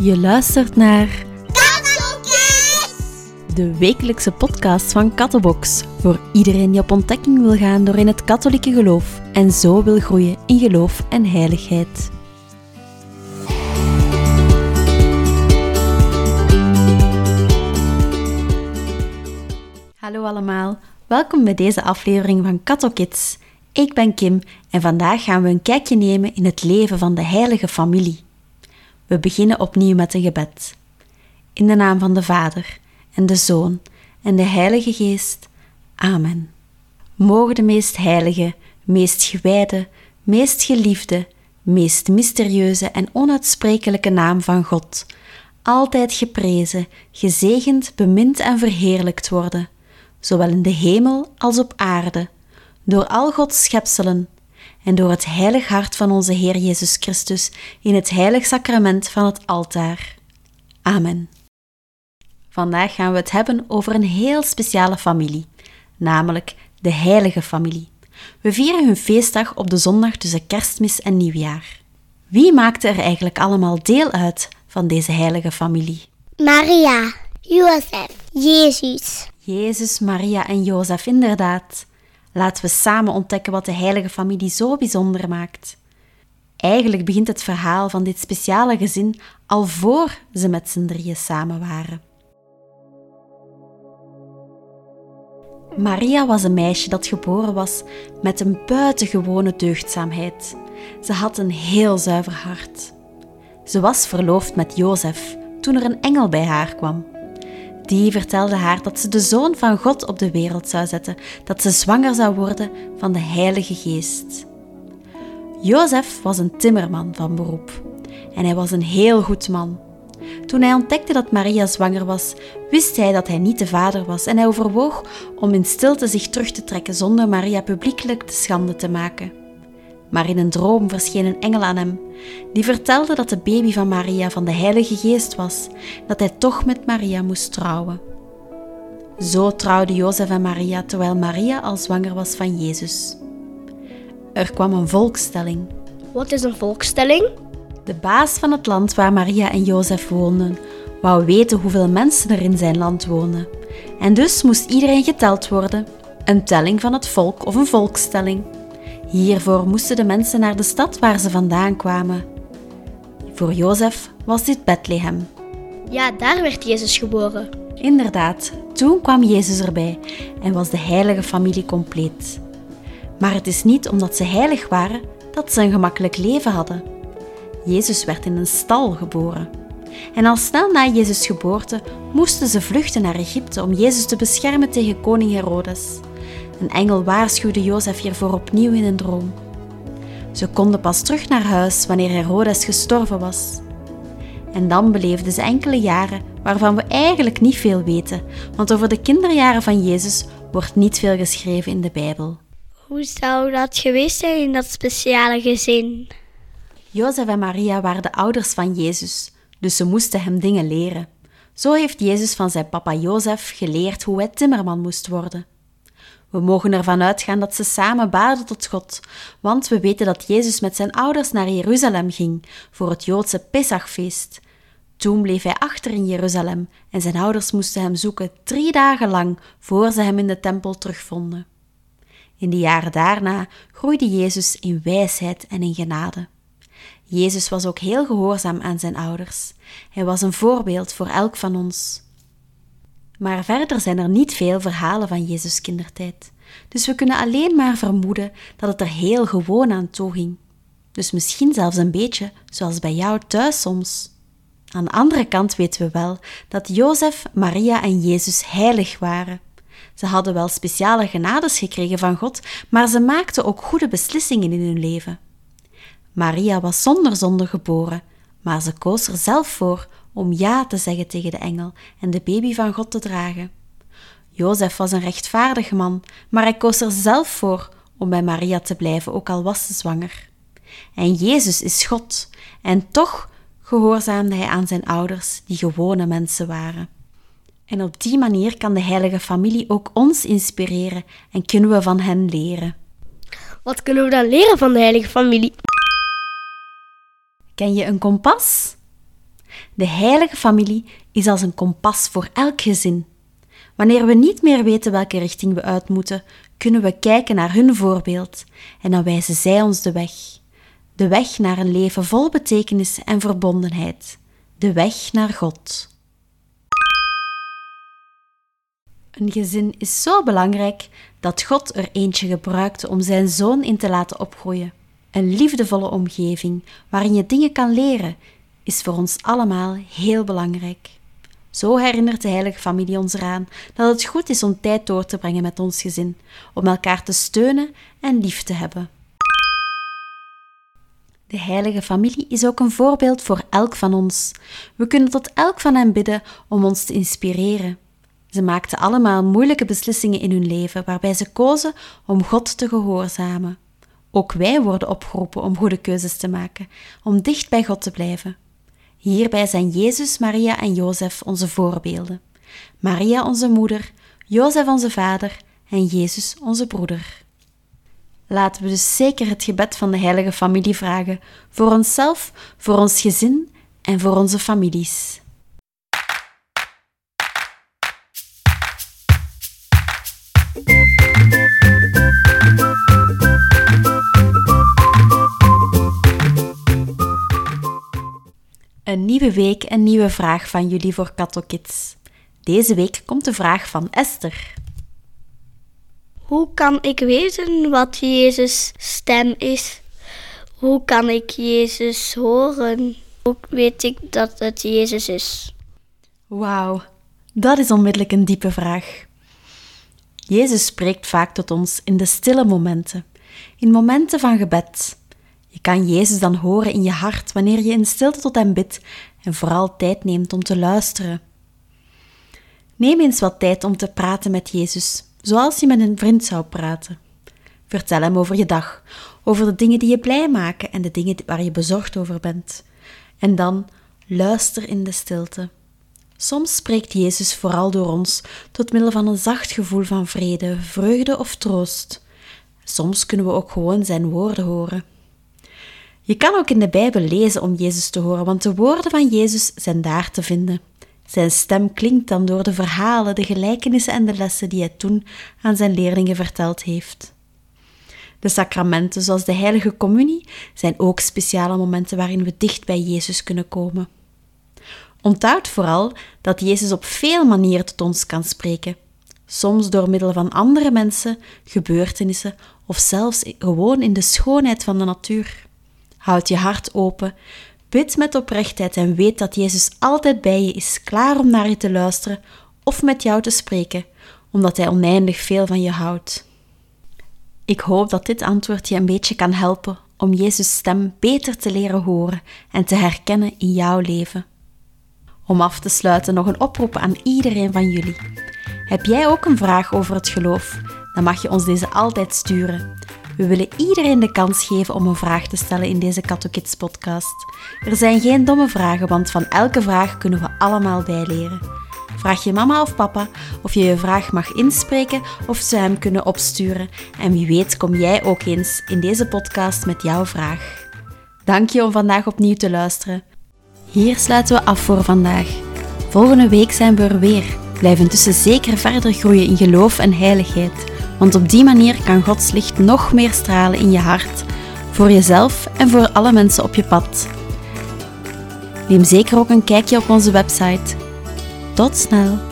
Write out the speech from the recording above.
Je luistert naar Kattelkids! de wekelijkse podcast van Kattenbox. Voor iedereen die op ontdekking wil gaan door in het katholieke geloof en zo wil groeien in geloof en heiligheid. Hallo allemaal, welkom bij deze aflevering van Kattelkids. Ik ben Kim en vandaag gaan we een kijkje nemen in het leven van de heilige familie. We beginnen opnieuw met een gebed. In de naam van de Vader en de Zoon en de Heilige Geest. Amen. Mogen de meest heilige, meest gewijde, meest geliefde, meest mysterieuze en onuitsprekelijke naam van God altijd geprezen, gezegend, bemind en verheerlijkt worden, zowel in de hemel als op aarde, door al Gods schepselen en door het heilig hart van onze Heer Jezus Christus in het heilig sacrament van het altaar. Amen. Vandaag gaan we het hebben over een heel speciale familie, namelijk de heilige familie. We vieren hun feestdag op de zondag tussen kerstmis en nieuwjaar. Wie maakte er eigenlijk allemaal deel uit van deze heilige familie? Maria, Jozef, Jezus. Jezus, Maria en Jozef, inderdaad. Laten we samen ontdekken wat de heilige familie zo bijzonder maakt. Eigenlijk begint het verhaal van dit speciale gezin al voor ze met z'n drieën samen waren. Maria was een meisje dat geboren was met een buitengewone deugdzaamheid. Ze had een heel zuiver hart. Ze was verloofd met Jozef toen er een engel bij haar kwam. Die vertelde haar dat ze de zoon van God op de wereld zou zetten, dat ze zwanger zou worden van de Heilige Geest. Jozef was een timmerman van beroep en hij was een heel goed man. Toen hij ontdekte dat Maria zwanger was, wist hij dat hij niet de vader was en hij overwoog om in stilte zich terug te trekken zonder Maria publiekelijk te schande te maken. Maar in een droom verscheen een engel aan hem, die vertelde dat de baby van Maria van de Heilige Geest was, dat hij toch met Maria moest trouwen. Zo trouwden Jozef en Maria terwijl Maria al zwanger was van Jezus. Er kwam een volkstelling. Wat is een volkstelling? De baas van het land waar Maria en Jozef woonden, wou weten hoeveel mensen er in zijn land woonden. En dus moest iedereen geteld worden. Een telling van het volk of een volkstelling. Hiervoor moesten de mensen naar de stad waar ze vandaan kwamen. Voor Jozef was dit Bethlehem. Ja, daar werd Jezus geboren. Inderdaad, toen kwam Jezus erbij en was de heilige familie compleet. Maar het is niet omdat ze heilig waren dat ze een gemakkelijk leven hadden. Jezus werd in een stal geboren. En al snel na Jezus' geboorte moesten ze vluchten naar Egypte om Jezus te beschermen tegen koning Herodes. Een engel waarschuwde Jozef hiervoor opnieuw in een droom. Ze konden pas terug naar huis wanneer Herodes gestorven was. En dan beleefden ze enkele jaren waarvan we eigenlijk niet veel weten, want over de kinderjaren van Jezus wordt niet veel geschreven in de Bijbel. Hoe zou dat geweest zijn in dat speciale gezin? Jozef en Maria waren de ouders van Jezus, dus ze moesten hem dingen leren. Zo heeft Jezus van zijn papa Jozef geleerd hoe hij timmerman moest worden. We mogen ervan uitgaan dat ze samen baden tot God, want we weten dat Jezus met zijn ouders naar Jeruzalem ging voor het Joodse Pesachfeest. Toen bleef hij achter in Jeruzalem en zijn ouders moesten hem zoeken drie dagen lang voor ze hem in de tempel terugvonden. In de jaren daarna groeide Jezus in wijsheid en in genade. Jezus was ook heel gehoorzaam aan zijn ouders. Hij was een voorbeeld voor elk van ons. Maar verder zijn er niet veel verhalen van Jezus' kindertijd. Dus we kunnen alleen maar vermoeden dat het er heel gewoon aan toe ging. Dus misschien zelfs een beetje zoals bij jou thuis soms. Aan de andere kant weten we wel dat Jozef, Maria en Jezus heilig waren. Ze hadden wel speciale genades gekregen van God, maar ze maakten ook goede beslissingen in hun leven. Maria was zonder zonde geboren, maar ze koos er zelf voor om ja te zeggen tegen de engel en de baby van God te dragen. Jozef was een rechtvaardig man, maar hij koos er zelf voor om bij Maria te blijven, ook al was ze zwanger. En Jezus is God, en toch gehoorzaamde hij aan zijn ouders, die gewone mensen waren. En op die manier kan de heilige familie ook ons inspireren en kunnen we van hen leren. Wat kunnen we dan leren van de heilige familie? Ken je een kompas? De heilige familie is als een kompas voor elk gezin. Wanneer we niet meer weten welke richting we uit moeten, kunnen we kijken naar hun voorbeeld en dan wijzen zij ons de weg. De weg naar een leven vol betekenis en verbondenheid. De weg naar God. Een gezin is zo belangrijk dat God er eentje gebruikte om zijn zoon in te laten opgroeien. Een liefdevolle omgeving waarin je dingen kan leren, is voor ons allemaal heel belangrijk. Zo herinnert de Heilige Familie ons eraan dat het goed is om tijd door te brengen met ons gezin, om elkaar te steunen en lief te hebben. De Heilige Familie is ook een voorbeeld voor elk van ons. We kunnen tot elk van hen bidden om ons te inspireren. Ze maakten allemaal moeilijke beslissingen in hun leven, waarbij ze kozen om God te gehoorzamen. Ook wij worden opgeroepen om goede keuzes te maken, om dicht bij God te blijven. Hierbij zijn Jezus, Maria en Jozef onze voorbeelden. Maria onze moeder, Jozef onze vader en Jezus onze broeder. Laten we dus zeker het gebed van de heilige familie vragen, voor onszelf, voor ons gezin en voor onze families. Een nieuwe week, een nieuwe vraag van jullie voor Kato Kids. Deze week komt de vraag van Esther. Hoe kan ik weten wat Jezus' stem is? Hoe kan ik Jezus horen? Hoe weet ik dat het Jezus is? Wauw, dat is onmiddellijk een diepe vraag. Jezus spreekt vaak tot ons in de stille momenten, in momenten van gebed. Je kan Jezus dan horen in je hart wanneer je in stilte tot Hem bidt en vooral tijd neemt om te luisteren. Neem eens wat tijd om te praten met Jezus, zoals je met een vriend zou praten. Vertel Hem over je dag, over de dingen die je blij maken en de dingen waar je bezorgd over bent. En dan luister in de stilte. Soms spreekt Jezus vooral door ons tot middel van een zacht gevoel van vrede, vreugde of troost. Soms kunnen we ook gewoon zijn woorden horen. Je kan ook in de Bijbel lezen om Jezus te horen, want de woorden van Jezus zijn daar te vinden. Zijn stem klinkt dan door de verhalen, de gelijkenissen en de lessen die hij toen aan zijn leerlingen verteld heeft. De sacramenten, zoals de Heilige Communie, zijn ook speciale momenten waarin we dicht bij Jezus kunnen komen. Onthoud vooral dat Jezus op veel manieren tot ons kan spreken. Soms door middel van andere mensen, gebeurtenissen of zelfs gewoon in de schoonheid van de natuur. Houd je hart open, bid met oprechtheid en weet dat Jezus altijd bij je is, klaar om naar je te luisteren of met jou te spreken, omdat Hij oneindig veel van je houdt. Ik hoop dat dit antwoord je een beetje kan helpen om Jezus' stem beter te leren horen en te herkennen in jouw leven. Om af te sluiten nog een oproep aan iedereen van jullie. Heb jij ook een vraag over het geloof? Dan mag je ons deze altijd sturen. We willen iedereen de kans geven om een vraag te stellen in deze Kids podcast. Er zijn geen domme vragen, want van elke vraag kunnen we allemaal bijleren. Vraag je mama of papa of je je vraag mag inspreken of ze hem kunnen opsturen. En wie weet kom jij ook eens in deze podcast met jouw vraag. Dank je om vandaag opnieuw te luisteren. Hier sluiten we af voor vandaag. Volgende week zijn we er weer. Blijf intussen zeker verder groeien in geloof en heiligheid, want op die manier kan Gods licht nog meer stralen in je hart, voor jezelf en voor alle mensen op je pad. Neem zeker ook een kijkje op onze website. Tot snel!